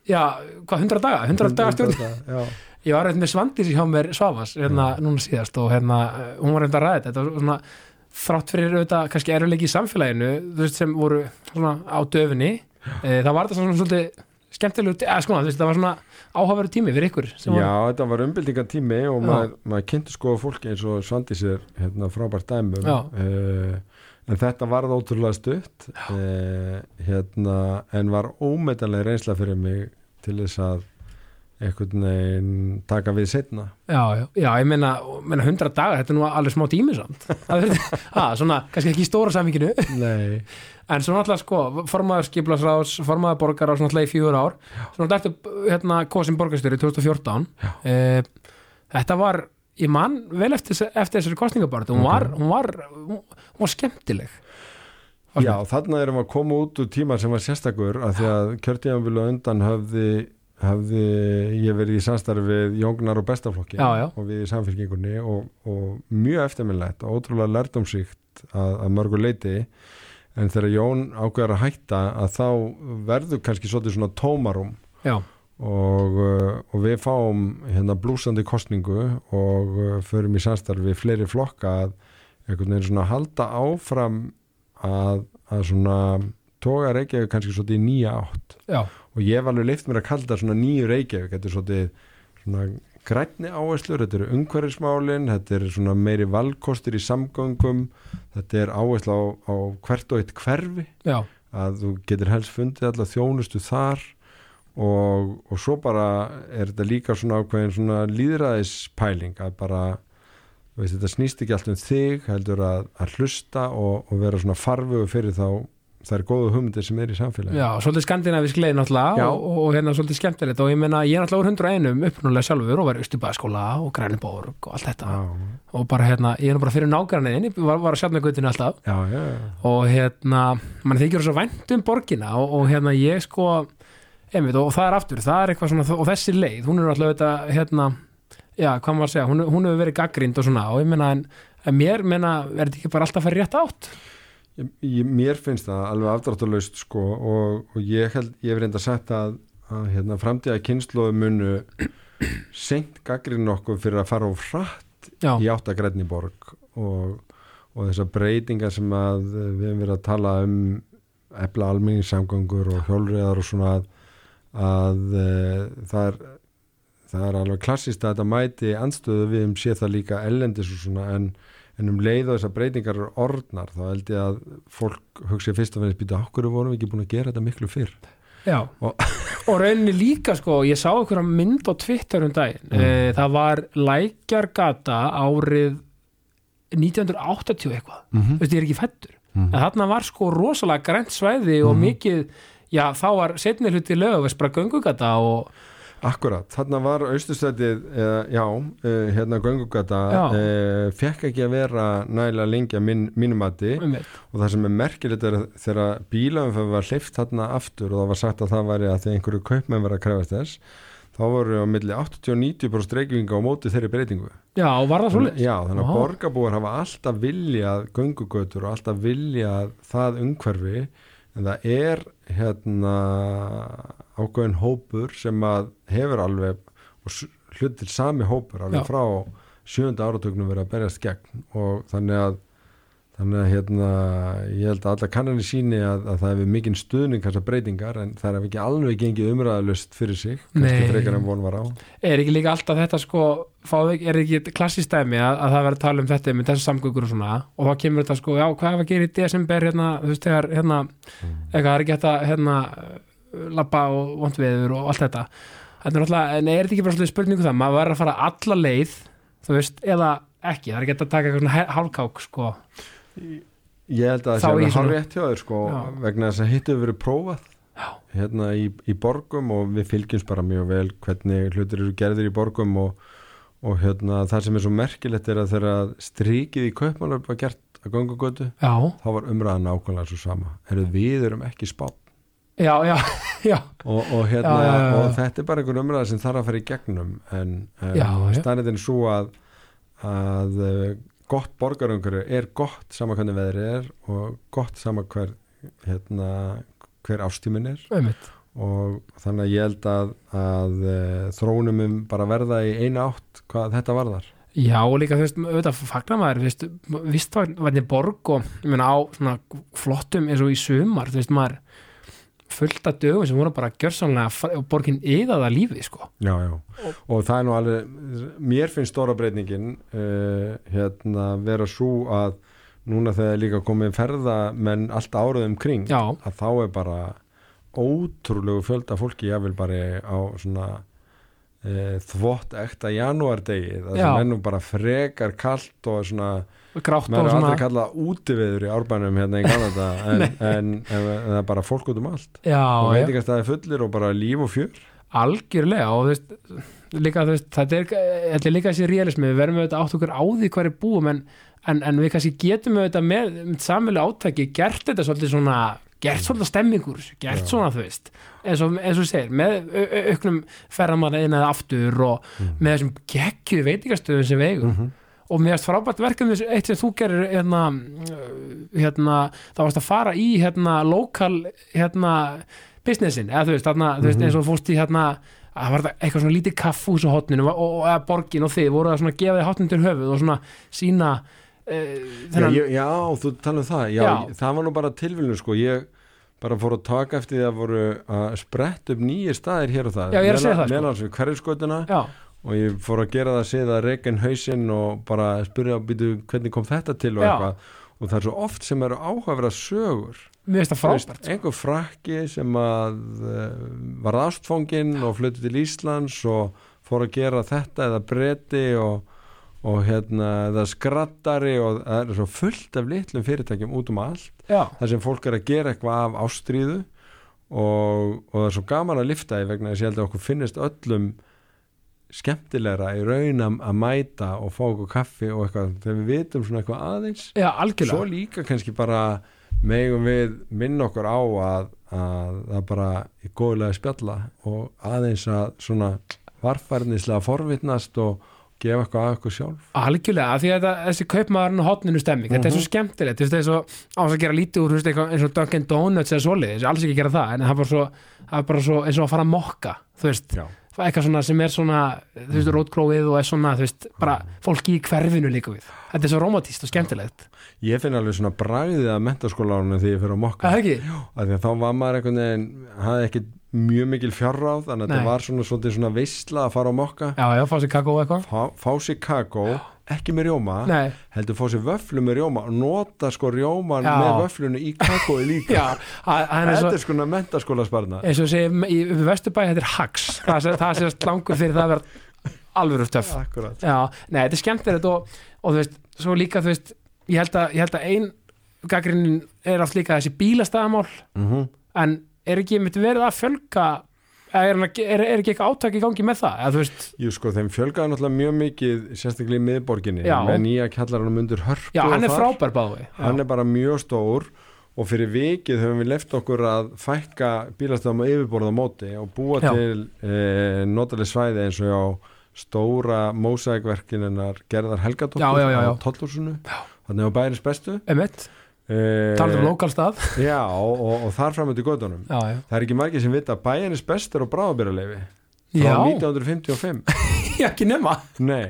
já, hvað, 100 daga, 100 daga stjórn? Já, ég var reynd með Svandís hjá mér Svavas hérna núna síðast og hérna eh, hún var reynd að ræða þetta, var svona þrátt fyrir auðvitað kannski eruleiki í samfélaginu veist sem voru svona á döfinni e, það var þetta svona svolítið skemmtilegu, eða sko, þú veist, það var svona áhaveru tími fyrir ykkur Já, var, þetta var umbyltingatími og Já. maður, maður kynnti sko fólki eins og Svandís er hérna, frábært dæmum Já. uh, en þetta var það ótrúlega stutt uh, hérna, en var ómetanlega reynsla fyrir mig til þess að einhvern veginn taka við setna já, já, já, ég meina, meina 100 dagar, þetta er nú alveg smá tími samt. Er- ha, svona, kannski ekki í stóra samvíkinu Nei, En svo náttúrulega sko, formaður skiplasráðs, formaður borgar á svona náttúrulega í fjögur ár. Svo náttúrulega ertu hérna kosin borgarstjóri 2014 eh, Þetta var, ég man vel eftir, eftir þessari kostningabartu hún, var, hún, var, hún var skemmtileg. Já, þarna erum við að koma út úr tíma sem var sérstakur að því að kjörtíðanbílu undan hafði, hafði ég verið í samstarfi við Jóngnar og Bestaflokki Já, já. og við í samfélkingunni og, og mjög eftirminnlegt og ótrúlega lærdomsíkt að, að mörgu leiti en þegar Jón ákveður að hætta að þá verður kannski svolítið svona tómarum og, uh, og við fáum hérna blúsandi kostningu og uh, förum í samstarfi við fleiri flokka að einhvern veginn svona halda áfram að, að svona toga Reykjavík kannski svolítið í nýja átt. Já, og ég hef alveg leift mér að kalla þetta svona nýju Reykjavík. Þetta er svolítið svona grænni áherslur, þetta eru umhverfismálin þetta er svona meiri valkostir í samgöngum. Þetta er áherslu á, á hvert og eitt hverfi. Já, að þú getur helst fundið alla þjónustu þar. Og, og svo bara er þetta líka svona ákveðin svona líðræðispæling að bara veist, þetta snýst ekki allt um þig heldur að, að hlusta og, og vera svona farvegu fyrir þá þær góðu hugmyndir sem er í samfélagi já, svolítið skandinavisk leið náttúrulega Já. og, og hérna svolítið skemmtilegt. Og ég meina ég er náttúrulega úr 101 uppnulega sjálfur og var í Östubæðaskóla og Græniborg og allt þetta. Já, og bara hérna, ég er nú bara fyrir nágranniðin ég var, var að sjálfna guttinu alltaf. Já, já, og hérna, mann þykir svo vænt um borgina og, og hérna ég sko einmitt, og það er aftur, það er eitthvað svona og þessi leið, hún er þetta hérna, já, hvað maður að segja, hún, hún ég Ég, mér finnst það alveg afdráttarlaust sko og, og ég held, ég hef reynda sagt að, að hérna, framtíða kynnslóðu munu seint gaggrinn okkur fyrir að fara á frætt í áttagrætni borg og, og þessar breytingar sem að við hefum verið að tala um efla almenningssamgöngur og hjólriðar og svona að, að e, það er það er alveg klassist að þetta mæti anstöðu við um sé það líka ellendis og svona en, en um leið og þessar breytingar eru orðnar þá held ég að fólk hugsi fyrst og finnst býta okkur vorum við ekki búin að gera þetta miklu fyrr já. Og- og rauninni líka sko, ég sá einhverja mynd á Twitter um daginn, Mm. mm. það var lækjargata árið 1980 eitthvað, mm þú veist, ég er ekki fættur -hmm. en þarna var sko rosalega grænt svæði og Mhm. mikið, já þá var setni hluti lögavest bara göngugata og Akkurat, þarna var austurstætið, uh, já, uh, hérna göngugata, Já. uh, fekk ekki að vera nægilega lengi að mín, mínumati um og það sem er merkilegt er þegar bílaumfæð var hleyft þarna aftur og það var sagt að það væri að þegar einhverju kaupmenn var að krefast þess, þá voru á milli 80-90% reykvinga á móti þeirri breytingu. Já, og var það svolítið? Já, þannig að borgarbúar hafa alltaf viljað göngugötur og alltaf viljað það umhverfi en það er hérna ákveðin hópur sem að hefur alveg og hlutir sami hópur alveg Já. frá sjönda áratögnum verið að berjast gegn. Og þannig að þannig að hérna ég held að alla kannanir síni að, að það hefur mikinn stuðning þessar breytingar en það er ekki alveg gengið umræðalust fyrir sig kannski frekar en von var á. Er ekki líka alltaf þetta sko, fáðu er ekki klassist dæmi að, að það verður að tala um þetta með þessu samgöngur og svona og þá kemur þetta sko, já, hvað er að gera í desember hérna, þú veist, þegar, hérna, eitthvað, það er ekki þetta, hérna, labba og vont veður og allt þetta. En er þetta ekki bara spurningu um það, maður verður að fara alla leið, þú veist, eða ekki, það er ekki að taka eitthvað hálfkák, sko. Ég held að það sé hár rétt hjá þér sko Já. vegna þess að hitt hefur verið prófað Já. hérna í, í borgum og við fylgjumst bara mjög vel hvernig hlutir eru gerðir í borgum og, og hérna það sem er svo merkilegt er að þegar strikið í kaupmálar var gert að gangugötu Já, þá var umræðan nákvæmlega svo sama Heru, við erum ekki spátt já, já, já, og, og, hérna, og þetta er bara einhver umræða sem þarf að fara í gegnum en, en stannetinn svo að, að eh, gott borgarumhverju er gott sama hvernig veðrið er og gott sama hver hérna, hver ástímin er. Einmitt. og þannig að ég held að, að uh, þróunum um bara verða í eina átt hvað þetta varðar. Já, og líka, þú veist, auðvitað fagnar maður, þú veist, vist var hvernig borg og, ég meina, á svona flottum eins og í sumar, þú veist, maður fullt af dögum sem voru bara gjörsamlega og borgin yðaða lífi, sko. já, já. og það er nú alveg mér finnst stóra breytingin uh, hérna vera svo að núna þegar líka komið ferða menn allt árið um kring Já, að þá er bara ótrúlegu fjölda fólki jáfnvel bara á svona e, þvott ekta janúardegi það sem er nú bara frekar kalt og svona, grátt maður og er aldrei svona, kallað útiviður í árbænum hérna í Kanada en, en, en, en það er bara fólk út um allt. Já, og veitingastæði fullir og bara líf og fjör. Algjörlega og þú veist, líka, þú veist, þetta er, þetta er líka þessi realismi, við verðum auðvitað átt okkur á því hver er búum, en, en, við kannski getum auðvitað með, með samilu átæki gert þetta svolítið svona gert svolítið stemmingur, gert Já. svona þú veist, eins og, þú segir með au- au- auknum ferðamanna inn eða aftur og með þessum geggjuð veitingastöðum sem við eigum. -hmm. Og mér erst frábært verkefni eitt sem þú gerir hérna, hérna þá varst að fara í hérna lokal hérna businessin, eða þú veist, þarna, þú veist Mhm. eins og fórst í hérna að var þetta eitthvað svona lítið kaffús á hotninu og, og eða borgin og þið voru að svona gefa þið hotninu til höfuð og svona sína uh, já, þennan, ég, já, þú tala um það já, Já. það var nú bara tilvílun sko ég bara fór að taka eftir því að voru að spretta upp nýjir staðir hér og það Já, sko. meðan við hverjusgötuna já, og ég fór að gera það síðan að reyka hausinn og bara spyrja býtu hvernig kom þetta til? og eitthvað. Og það er svo oft sem eru áhafra sögur. Mér finnst það frábært. einhver frakki sem að uh, var ástfóngin og flutti til Íslands og fór að gera þetta eða bretti og, og hérna eða skrattari og það er svo fullt af litlum fyrirtækjum út um allt. Já, þar sem fólk er að gera eitthvað af ástríðu og, og það er svo gaman að lifta í vegna þess að ég held að okkur finnist öllum skemmtilegra í raun að mæta og fá okkur kaffi og eitthvað þegar við vitum svona eitthvað aðeins já, svo algjörlega líka kannski bara megum við minna okkur á að, að það bara í góðlega spjalla og aðeins að svona varfærnislega forvitnast og gefa eitthvað að okkur sjálf algjörlega, því að þetta, þessi kaupmaðurinn og hotninu stemming, þetta er Mhm. svo skemmtilegt þú veist, það er svo á þess að gera lítið úr eitthvað, eins og Dunkin Donuts eða svoleiðis, alls ekki gera það en það er bara svo, það er bara svo eins og að fara að mokka þú veist, Já. Eitthvað svona sem er svona þú veist, rótgróið og er svona, þú veist bara fólki í hverfinu líka við. Þetta er svo romantíst og skemmtilegt. Ég finn alveg svona bragðið að mentaskólaunum þegar ég fyrir að mokka. Því þá var maður einhvern veginn hafði ekki mjög mikil fjárráð þannig að þetta var svona, svona, svona veistla að fara að mokka. Já, já, fá sér kakó eitthvað. Fá, fá sér kakó, ekki með rjóma Nei, heldur fá sér vöflu með rjóma og nota sko rjóman Já. með vöflunu í kakói líka. Já, að- er þetta svo er sko mentaskóla sparna eins og segir í upp í Vesturbæ, þetta er hags það það sé langur fyrir það að vera Já, nei, þetta er skemmtilegt og, og þú veist, svo líka þú veist ég held að, ég held að ein gaggrinnin er oft líka þessi bílastæðamál. Mm en er ekki mitt verið að fjölga er, er, er ekki eitthvað áttak í gangi með það? Eða, veist... Jú sko, þeim fjölgaði náttúrulega mjög mikið sérstaklega í miðborginni, Já. með nýja kjallarunum undir hörpu Já, hann er frábær báði. Hann er bara mjög stór og fyrir vikið höfum við left okkur að fækka bílastöðum á yfirborðamóti og búa Já. til eh, e, notalega svæði eins og á stóra mósækverkininnar Gerðar Helgadóttur á Tollúsunu, þannig á bæris bestu. M1 Eh, Talar um lokalstað Já og, og, og þar framöndi gödunum Það er ekki margir sem vita að bæjarnis best er á bráðbyrjuleifi frá 1955 Já ekki nema. Nei,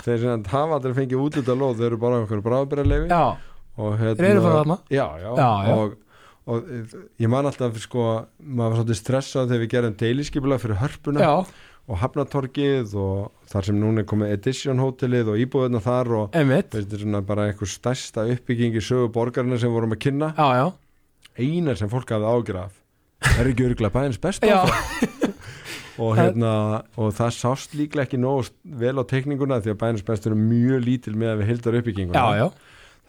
þeir sem hann hafa allir fengið útlita lóð þau eru bara okkur bráðbyrjuleifi og hérna já, já, já, og, og ég man alltaf sko maður var svolítið stressað þegar við gerum deiliskypula fyrir hörpuna og hafnatorkið og þar sem núna er komið Edition hótelið og íbúðuna þar og þetta er svona bara einhver stærsta uppbygging í sögu borgarina sem vorum að kynna. Já, já, einar sem fólk hafði ágjur af. Það er ekki örgulega bæðins besta já, og, hérna, og það sást líklega ekki nóg vel á tekninguna því að bæðins bestur er mjög lítil með að við hildar uppbygginguna. Já,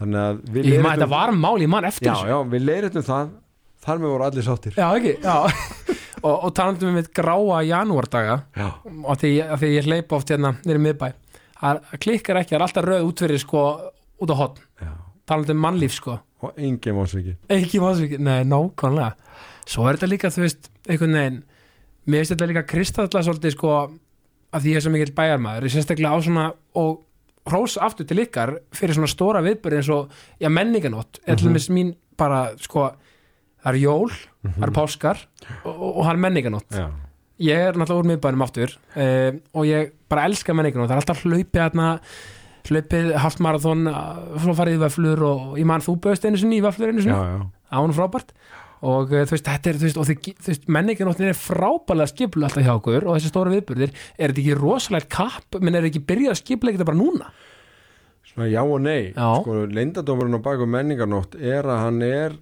þannig að við leiðréttum- þetta var mál, ég man eftir já, já, við leiðrættum það. Þar með voru allir sáttir. Já, ekki, já og, og talandum við með gráa janúardaga. Og því, því ég hleypa oft hérna nýri miðbæ. Það klikkar ekki, það er alltaf rauð útverið sko út á hotn, já. talandi um mannlíf sko. Og engin málsviki ekki mannlíf, nei, nákvæmlega. Svo er þetta líka, þú veist, einhvern veginn mér finnst þetta líka kristalla svolítið sko, að því ég er svo mikill bæjarmaður ég sérstaklega á svona og hrós aftur til ykkar fyrir svona stóra viðbyrði eins og, já, menninganótt er til Mhm. dæmis mín bara, sko það er jól, það er páskar og, og, það er menninganótt já, ég er náttúrulega úr miðbænum aftur uh, og ég bara elska menningun og það er alltaf hlaupið hérna hlaupið halvmarathon svo farið vöflur og ég man þú bauðst einu sinni í vöflur einu sinni, án og frábært. Og uh, þú veist, þetta er, þú veist, og þið, þú veist menningun er frábælega skiplu alltaf hjá okkur og þessi stóra viðburðir, er þetta ekki rosalegt kapp, menn er ekki byrjað að skipla þetta bara núna? Svona já og nei. Já. sko, leyndadómurinn á baku menningarnótt er að hann er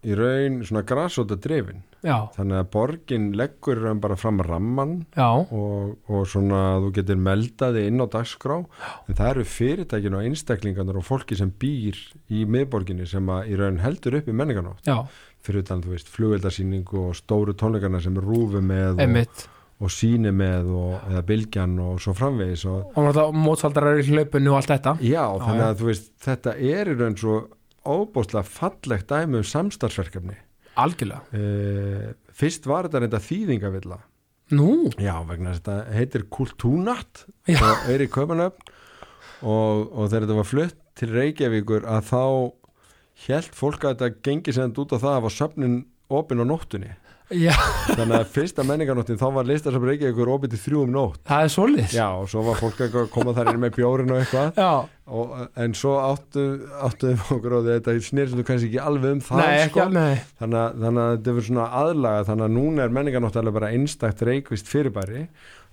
í raun svona grasóta drifin já, þannig að borgin leggur bara fram ramman og, og svona þú getur meldaði inn á dagskrá. En það eru fyrirtækin og einstaklingarnir og fólki sem býr í miðborginni sem að í raun heldur upp í menningarnótt. Já, fyrir utan þú veist flugveldasýningu og stóru tónleikarna sem rúfi með og, og síni með og, eða bylgjan og svo framvegis og og náttúrulega mótsaldar eru í hlaupinu og allt þetta. Já, þannig að þú veist þetta er í raun svo óbúslega fallegt dæmi um samstarfsverkefni. Algjörlega, e, fyrst var þetta reynda þýðingavilla. Nú? Já, vegna þetta heitir Kultúnatt og er í Kaupanöfn og, og þegar þetta var flutt til Reykjavíkur að þá held fólk að þetta gengi sem út á það að var söfnin opinn á nóttunni já, þannig að fyrsta menningarnóttin þá var listasafn Reykjavíkur opið til þrjú um nótt. Það er svoleiðis. Já og svo var fólk að koma þar inn með bjórin og eitthvað. En svo áttu, áttu okkur og þetta snýrstu kannski ekki alveg um það nei, ekki, sko. nei. Þannig, að, þannig að þetta verður svona aðlaga þannig að núna er menningarnótt alveg bara einstakt reykvist fyrirbæri.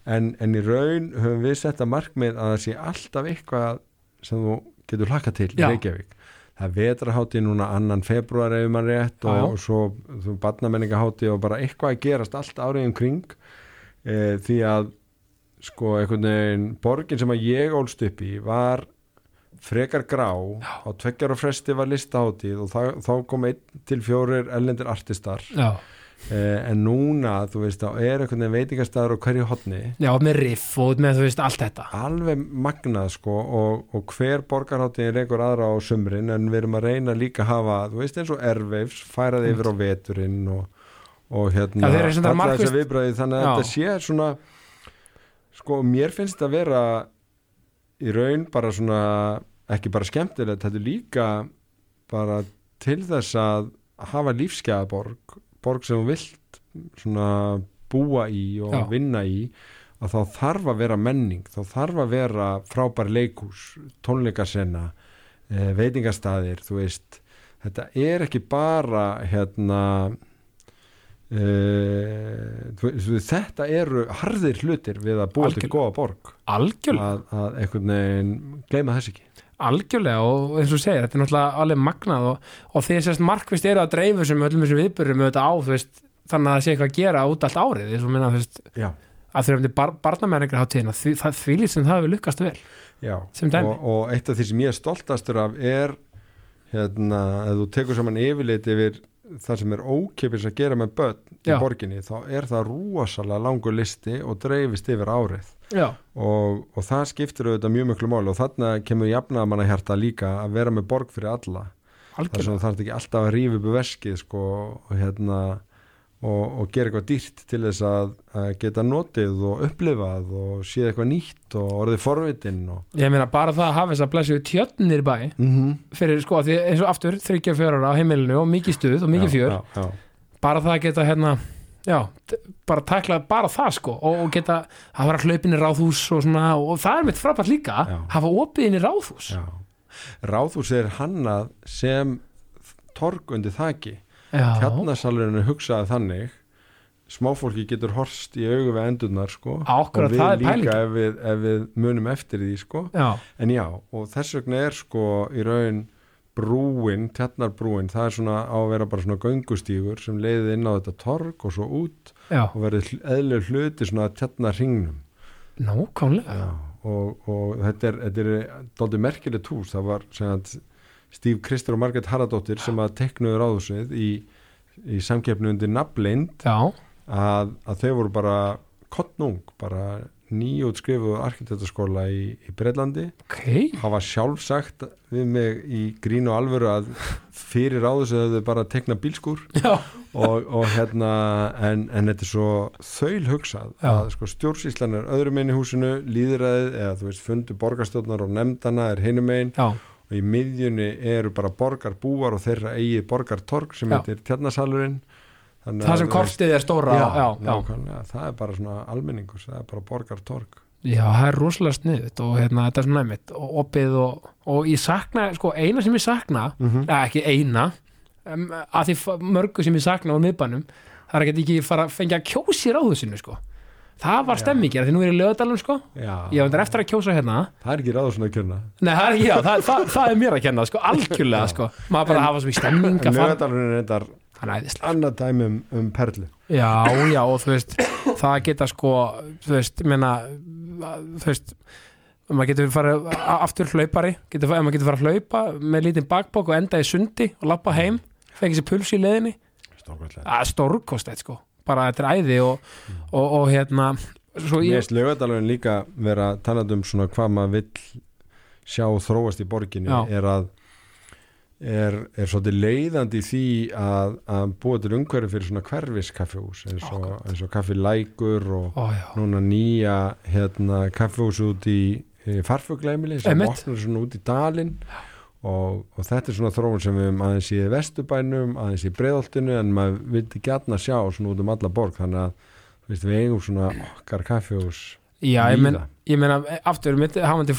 En, en í raun höfum við sett að markmið að það sé alltaf eitthvað sem þú getur hlakka til í Já. Reykjavík það er vetrahátti núna annan februar ef mann rétt Já, já. og, og svo þú barnamenningahátti og bara eitthvað að gerast allt árið um kring. E, því að sko einhvern veginn borgin sem að ég ólst upp í var frekar grá. Á tveggjar og fresti var listaháttið og þá kom einn til fjórir ellendir artistar. Já, en núna, þú veist, þá er einhvern veginn veitingastæður á hverju hotni já, með riff og með þú veist allt þetta. Alveg magnað sko og, og hver borgarháttin reykur aðra á sumrin en við erum að reyna líka að hafa þú veist eins og erveifs, færa þið yfir á veturinn og, og hérna Já, þetta alla markvisst- þessa viðbröði þannig að Já. þetta sé svona sko mér finnst þetta að vera í raun bara svona ekki bara skemmtilegt, þetta er líka bara til þess að hafa lífsgæðaborg borg sem þú vilt svona búa í og Já. vinna í að þá þarf að vera menning þá þarf að vera frábær leikús tónleikasenna eh, veitingastæðir, þú veist þetta er ekki bara hérna veist, þetta eru harðir hlutir við að búa til Algjörlega. góða borg algjörlega, að, að einhvern veginn gleyma þess ekki algjörlega og eins og segir, þetta er náttúrulega alveg magnað og, og því sérst markvist eru að dreifu sem öllum þessum viðbyrjum auðvitað á veist, þannig að það sé eitthvað að gera út allt árið eins og minna veist, að þurfum til bar, barnamenningar hátíðina það þvílið sem það hefur lukkast vel já. Og, og eitt af því sem ég er stoltastur af er hérna, að þú tekur saman yfirlit yfir það sem er ókipis að gera með börn í Já. borginni, þá er það rosalega langur listi og dreifist yfir árið og, og það skiptir auðvitað mjög miklu máli. Og þarna kemur jafnaða manna hjarta líka að vera með borg fyrir alla. Þar sem þú þarf ekki alltaf að rífa upp veskið sko, og, hérna, og, og gera eitthvað dýrt til þess að, að geta notið og upplifað og séð eitthvað nýtt og orðið forvitin og ég meina bara það að hafa þess að blessu tjötnir bæ mm -hmm. fyrir sko, því eins og aftur, þryggja fjörar á heimilinu og mikið stuð og mikið fjör. já, já, bara það að geta hérna já, bara takla bara það sko og, og geta, það var að hlaupin í ráðhús og svona, og það er mitt frábært líka Já. hafa opið inn í ráðhús. Já. Ráðhús er hannað sem torg undir þaki. Já, tjarnasalurinn er hugsaði þannig smáfólki getur horst í augu við endurnar sko Akkúrat, og við líka ef við, ef við munum eftir því sko. Já, en já, og þess vegna er sko í raun brúin, tjarnarbrúin það er svona á að vera bara svona göngustígur sem leiði inn á þetta torg og svo út já, og verið eðlur hluti svona tjarnarringnum nákvæmlega. Og, og þetta er, þetta er dálítið merkilegt hús, það var Steve Krister og Margaret Haraldóttir sem að teknuður áðursvið í, í samkeppnu undir nafnleind já, að, að þau voru bara kottnung, bara nýjútskrifuðu arkitektaskóla í, í Breitlandi ok. Hafa sjálf sagt við mig í grín og alvöru að fyrir áðursvið höfðu bara tekna bílskúr. Já, og, og hérna en, en þetta er svo þaul hugsað Já. að sko stjórnsýslan er öðrum einn í húsinu líðræðið eða þú veist fundu borgarstjórnar og nefndana er hinum einn og í miðjunni eru bara borgarbúar og þeirra eigið borgartorg sem heitir tjarnasalurinn Þannig það að sem kortið er stóra já, já, já, það er bara svona almenningus, það er bara borgartorg. Já, það er rosalega sniðut og hérna, þetta er svona næmitt. Og opið og, og ég sakna, sko, eina sem ég sakna mm -hmm. eða ekki eina um, að því mörgu sem ég sakna á miðbænum það er ekki ekki fara að fengja að kjósi ráðusinu sko. það var stemmingir því nú er ég í lögadalum sko. Já, ég var eftir að kjósa hérna. Það er ekki ráður svona að kjörna Nei, það er það, það, það er mér að kenna sko, algjörlega, sko, maður bara En- hafa svo mikið stemming að annað dæmi um, um perlu. Já, já, og þú veist það geta sko, þú veist menna, þú veist maður getur farið aftur hlaupari getur, maður getur farið að hlaupa með lítinn bakbók og enda í sundi og lappa heim fengið sér puls í leðinni stórkostið sko. Bara þetta er æði og, og, og hérna svo Mér ég, finnst lögadalurinn líka vera talað um svona hvað maður vill sjá þróast í borginni Já. er að er, er svolítið leiðandi því að, að búa til umhverju fyrir svona hverfis kaffihús eins og, og kaffi lækur og ó núna nýja hérna, kaffihús út í, í farfugleimili sem opnar svona út í dalinn. Og, og þetta er svona þróun sem við aðeins í Vesturbænum, aðeins í Breiðoltinu en maður vildi gætna sjá svona út um alla borg. Þannig að við eigum svona okkar kaffjós Já, ég, men, víða. Ég meina aftur, mitt, hafandi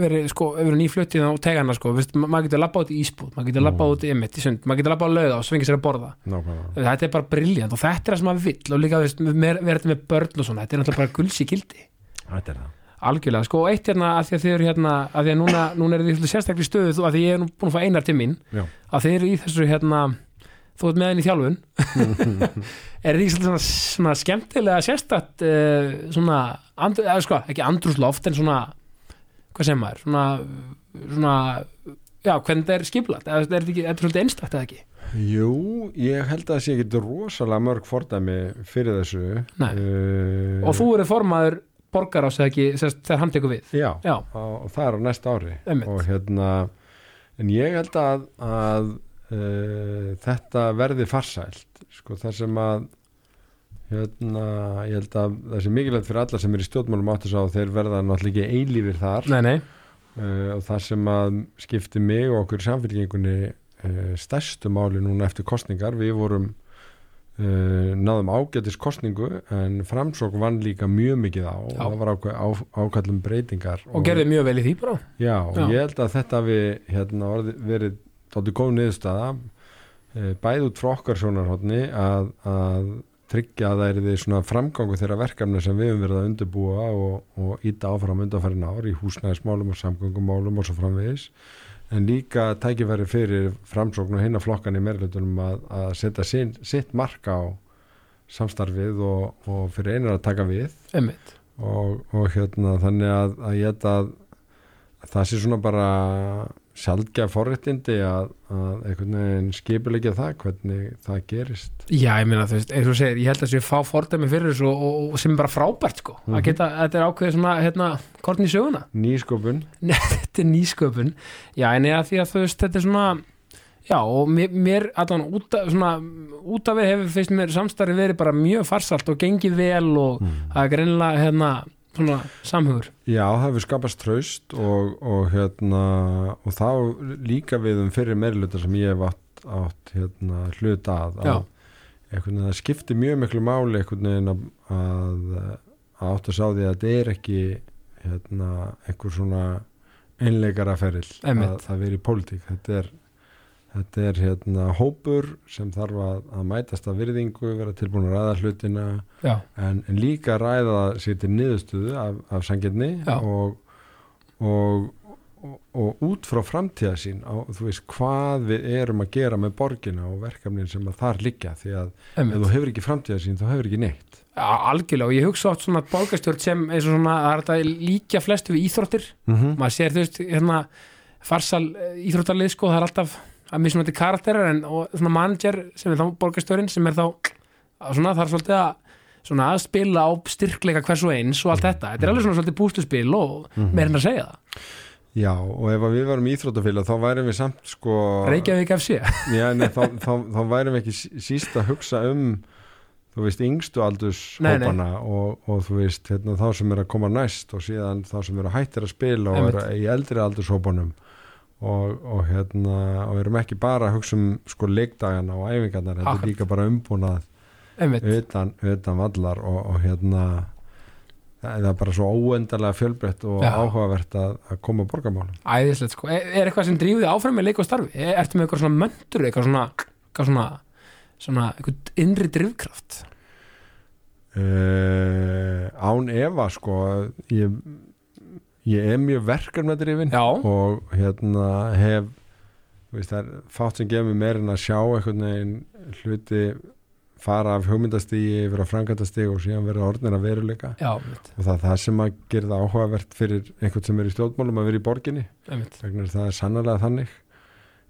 verið sko, verið nýfluttið á tegana sko, maður getur labbað út í ísbúð, maður getur labbað út í emitt í sund, maður getur labbað á lauða og svingið sér að borða. Nákvæmlega. Þetta er bara briljant og þetta er það sem maður vill og líka veist, með, verið þetta með börn og svona þetta er náttúrulega bara gulsi er það. Algjörlega, sko, og eitt hérna að því að þið eru hérna að því að núna, núna er þið sérstaklega stöðu þú- að því ég er nú búin að fá einar til mín Já. að þið eru í þessu hérna þú ert með henni í þjálfun. Er þið svona, svona skemmtilega sérstakt uh, svona, andur, eða sko, ekki andrúsloft en svona, hvað sem maður? Svona, svona já, hvernig þetta er skiplat, er þetta er svolítið einstakt eða ekki? Jú, ég held að það sé ekki rosalega mörg fordæmi fyrir þessu. Uh, og þú eru formaður borgar ás eða ekki, þegar hann tekur við? Já, já, og það er á næsta ári. Einmitt. og hérna en ég held að, að uh, þetta verði farsælt sko það sem að hérna, ég held að það sé mikilvægt fyrir alla sem er í stjórnmálum áttu sá þeir verða náttúrulega ekki eilífir þar nei, nei, uh, og það sem að skipti mig og okkur í samfélkingunni uh, stærstu máli núna eftir kostningar við vorum náðum ágætis kostningu en framsók vann líka mjög mikið á og Já. það var á, ákallum breytingar og gerði mjög vel í því bara Já, og Já. ég held að þetta við hérna, orði, verið tóttu góð niðurstaða. E, bæð út frá okkar sjónarhóttni að, að tryggja að það er því svona framgangu þeirra verkefni sem við höfum verið að undirbúa og, og íta áfram undanfærin ár í húsnæðismálum og samgöngumálum og svo framvegis. En líka tækifæri fyrir framsókn og hinna flokkan í meirlutunum að, að setja sin, sitt mark á samstarfið og, og fyrir einar að taka við. Og, og hérna þannig að, að ég held að, að það sé svona bara sjálfgef forréttindi að, að einhvern veginn skipulegja það hvernig það gerist. Já, ég meina þú veist, eins og segir, ég held að þessu fá fordæmi fyrir þessu og, og, og sem er bara frábært sko, Mhm. að geta, þetta er ákveðið svona hérna, kortin í söguna. Nýsköpun. Nei, þetta er nýsköpun. Já, en eða því að þú veist, þetta er svona já, og mér, mér allan út af, svona, út af við hefur fyrst mér samstarfi verið bara mjög farsalt og gengið vel og það er greinilega hérna, svona samhugur? Já það hefur skapast traust og, og hérna og þá líka við um fyrir meirluta sem ég hef átt, átt hérna, hluta að, að það skiptir mjög miklu máli að, að, að átt að sá því að þetta er ekki hérna einhver svona einleikara Einmitt. að, að vera í pólitík. Þetta er, þetta er hérna hópur sem þarf að, að mætast að virðingu, vera tilbúin að ræða hlutina en, en líka ræða sér til niðurstöðu af, af sangirni Já. og, og, og, og út frá framtíða sín á, þú veist hvað við erum að gera með borgina og verkefnin sem að þar liggja. Því að ef einmitt. þú hefur ekki framtíða sín þá hefur ekki neitt. Algjörlega. Og ég hugsa oft svona borgarstjórn sem eins og svona, það er þetta líka flestu við íþróttir, mm -hmm. maður sér þú veist hérna farsal eh, íþróttarlið sko, það er alltaf að mismunandi karakterar en svona manager sem er þá borgarstjórinn sem er þá að svona þarf svolítið að svona að spila á styrkleika hvers og eins og allt þetta, þetta er alveg svona svolítið bústuspil og meira en að segja það. Já, og ef að við varum íþróttafélag þá værum við samt sko Reykjavík FC, Já, nei, þá, þá, þá værum við ekki sí- síst að hugsa um þú veist, yngstu aldurs Nei, nei. hópana og, og þú veist, hérna, þá sem er að koma næst og síðan þá sem eru hættir að spila og Einmitt. eru í eldri aldurshópanum og, og hérna og erum ekki bara að hugsa um sko leikdagana og æfingarnar, þetta er líka bara umbúnað utan, utan vallar og, og hérna það er bara svo óendarlega fjölbreytt og Já. áhugavert að, að koma á borgamálum æðislegt sko, er, er eitthvað sem drífði áfram með leik og starfi, er, ertu með eitthvað svona möndur eitthvað svona, eitthvað svona svona, eitthvað innri drifkraft? Uh, án efa sko ég, ég er mjög verkefnadrifin og hérna hef veist, það er fátt sem gefur mér en að sjá einhvern veginn hluti fara af hugmyndastígi yfir að framkvæmtastígi og síðan vera orðnir að veruleika. Já, og það er það sem að gera það áhugavert fyrir einhvern sem er í stjórnmálum að vera í borginni. Vegna það er sannlega þannig.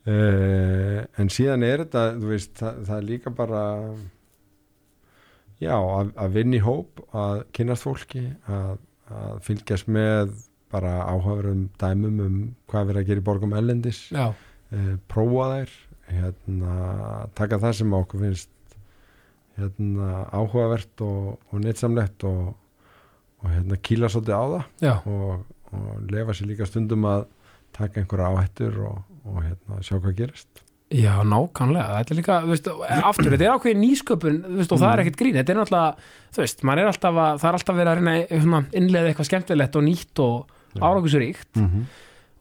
Uh, en síðan er þetta veist, það, það er líka bara já, að, að vinna í hóp að kynast fólki að, að fylgjast með bara áhugaverum dæmum um hvað er verið að gera í borgum ellendis já, uh, prófa þær hérna, taka það sem okkur finnst hérna, áhugavert og, og neittsamlegt og, og hérna, kýla svolítið á það. Og, og lefa sér líka stundum að taka einhverja áhættur og, og hérna, sjá hvað gerist Já, nákvæmlega, þetta er líka, veist, aftur, þetta er ákveðin nýsköpun, veist, og það er ekkert grín, þetta er náttúrulega, þú veist, er alltaf að, það er alltaf verið að reyna svona, innlega eitthvað skemmtilegt og nýtt og Já. árangusuríkt mm -hmm.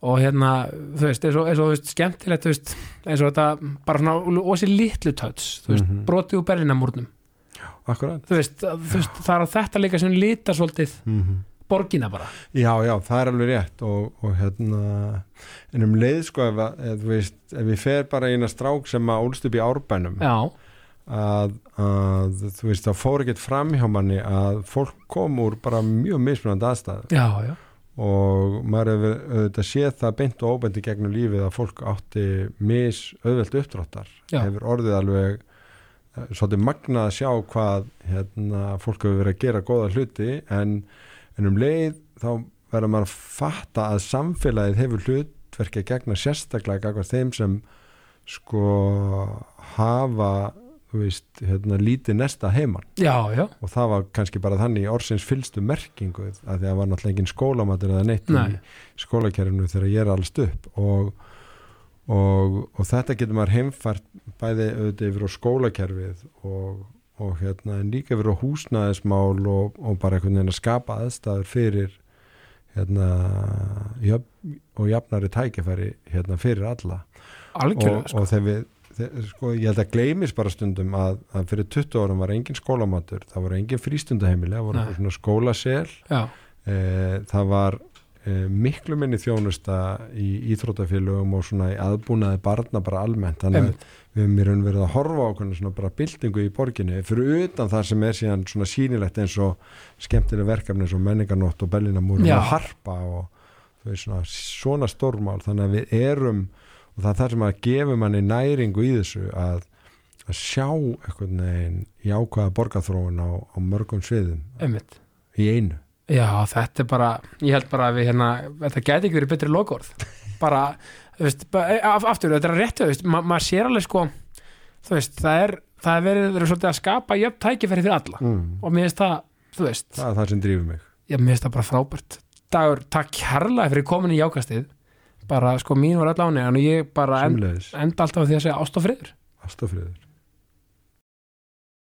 og hérna, þú veist, eins og, eins og þú veist, skemmtilegt, þú veist, eins og þetta bara svona, ósi litlu töts, þú veist, Mhm. brotið úr berlinamúrnum, þú veist, þú veist, það er á þetta líka sem lítar svolítið. Mm borgina bara. Já, já, það er alveg rétt og, og hérna en um leið sko ef, ef, veist, ef við fer bara eina strák sem að ólst upp í árbænum að, að þú veist, það fór ekkert fram hjá manni að fólk kom úr bara mjög mismunandi aðstæðu já, já, og maður auðvitað séð það beint og óbeint í gegnum lífið að fólk átti mis auðvelt uppdráttar Já. hefur orðið alveg eh, svolítið magnað að sjá hvað hérna, fólk hefur verið að gera góða hluti en, en um leið þá verður maður að fatta að samfélagið hefur hlutverki að gegna sérstaklega gagvart þeim sem sko hafa veist, hérna, lítið nesta heiman. Já, já, og það var kannski bara þannig orsins fylstu merkingu að því að það var náttúrulega engin skólamatur eða neitt Nei. í skólakerfinu þegar ég er allst upp. Og, og, og þetta getur maður heimfært bæði auðvitað yfir á skólakerfið og, og hérna en líka yfir á húsnæðismál og, og bara einhvern veginn að skapa aðstæður fyrir hérna jöfn, og jafnari tækifæri hérna fyrir alla. Algjörlega, og, og þegar við þegar, sko, ég held að gleymis bara stundum að, að fyrir 20 árum var engin skólamatur það voru engin frístundaheimili það voru svona skólasel. E, það var miklu minni þjónusta í íþrótafélögum og svona í aðbúnaði barna bara almennt. Þannig að við erum í raun verið að horfa á okkur svona bara byltingu í borginni fyrir utan það sem er síðan svona sýnilegt eins og skemmtileg verkefni eins og menningarnótt og bellinamúrum og harpa og veist svona, svona stórmál. Þannig að við erum og það er það sem að gefa manni næringu í þessu að, að sjá einhvern veginn jákvæða borgarþróun á, á mörgum sviðum. Einmitt. Í einu Já, þetta er bara, ég held bara að við hérna, þetta gæti ekki verið betri logorð bara, þú veist, af, aftur þetta er að réttu, þú veist, ma maður sér alveg sko, þú veist, það er það er verið, verið svolítið að skapa jöfn tækifæri fyrir alla. Mm. og mér finnst það, þú veist. Það er það sem drífur mig. Já, mér finnst það bara frábært. Dagur, takk kærlega fyrir komin í jákastið. Bara, sko, mín var öll áni en ég bara end, enda alltaf á því að segja ást og friður. Ástofriður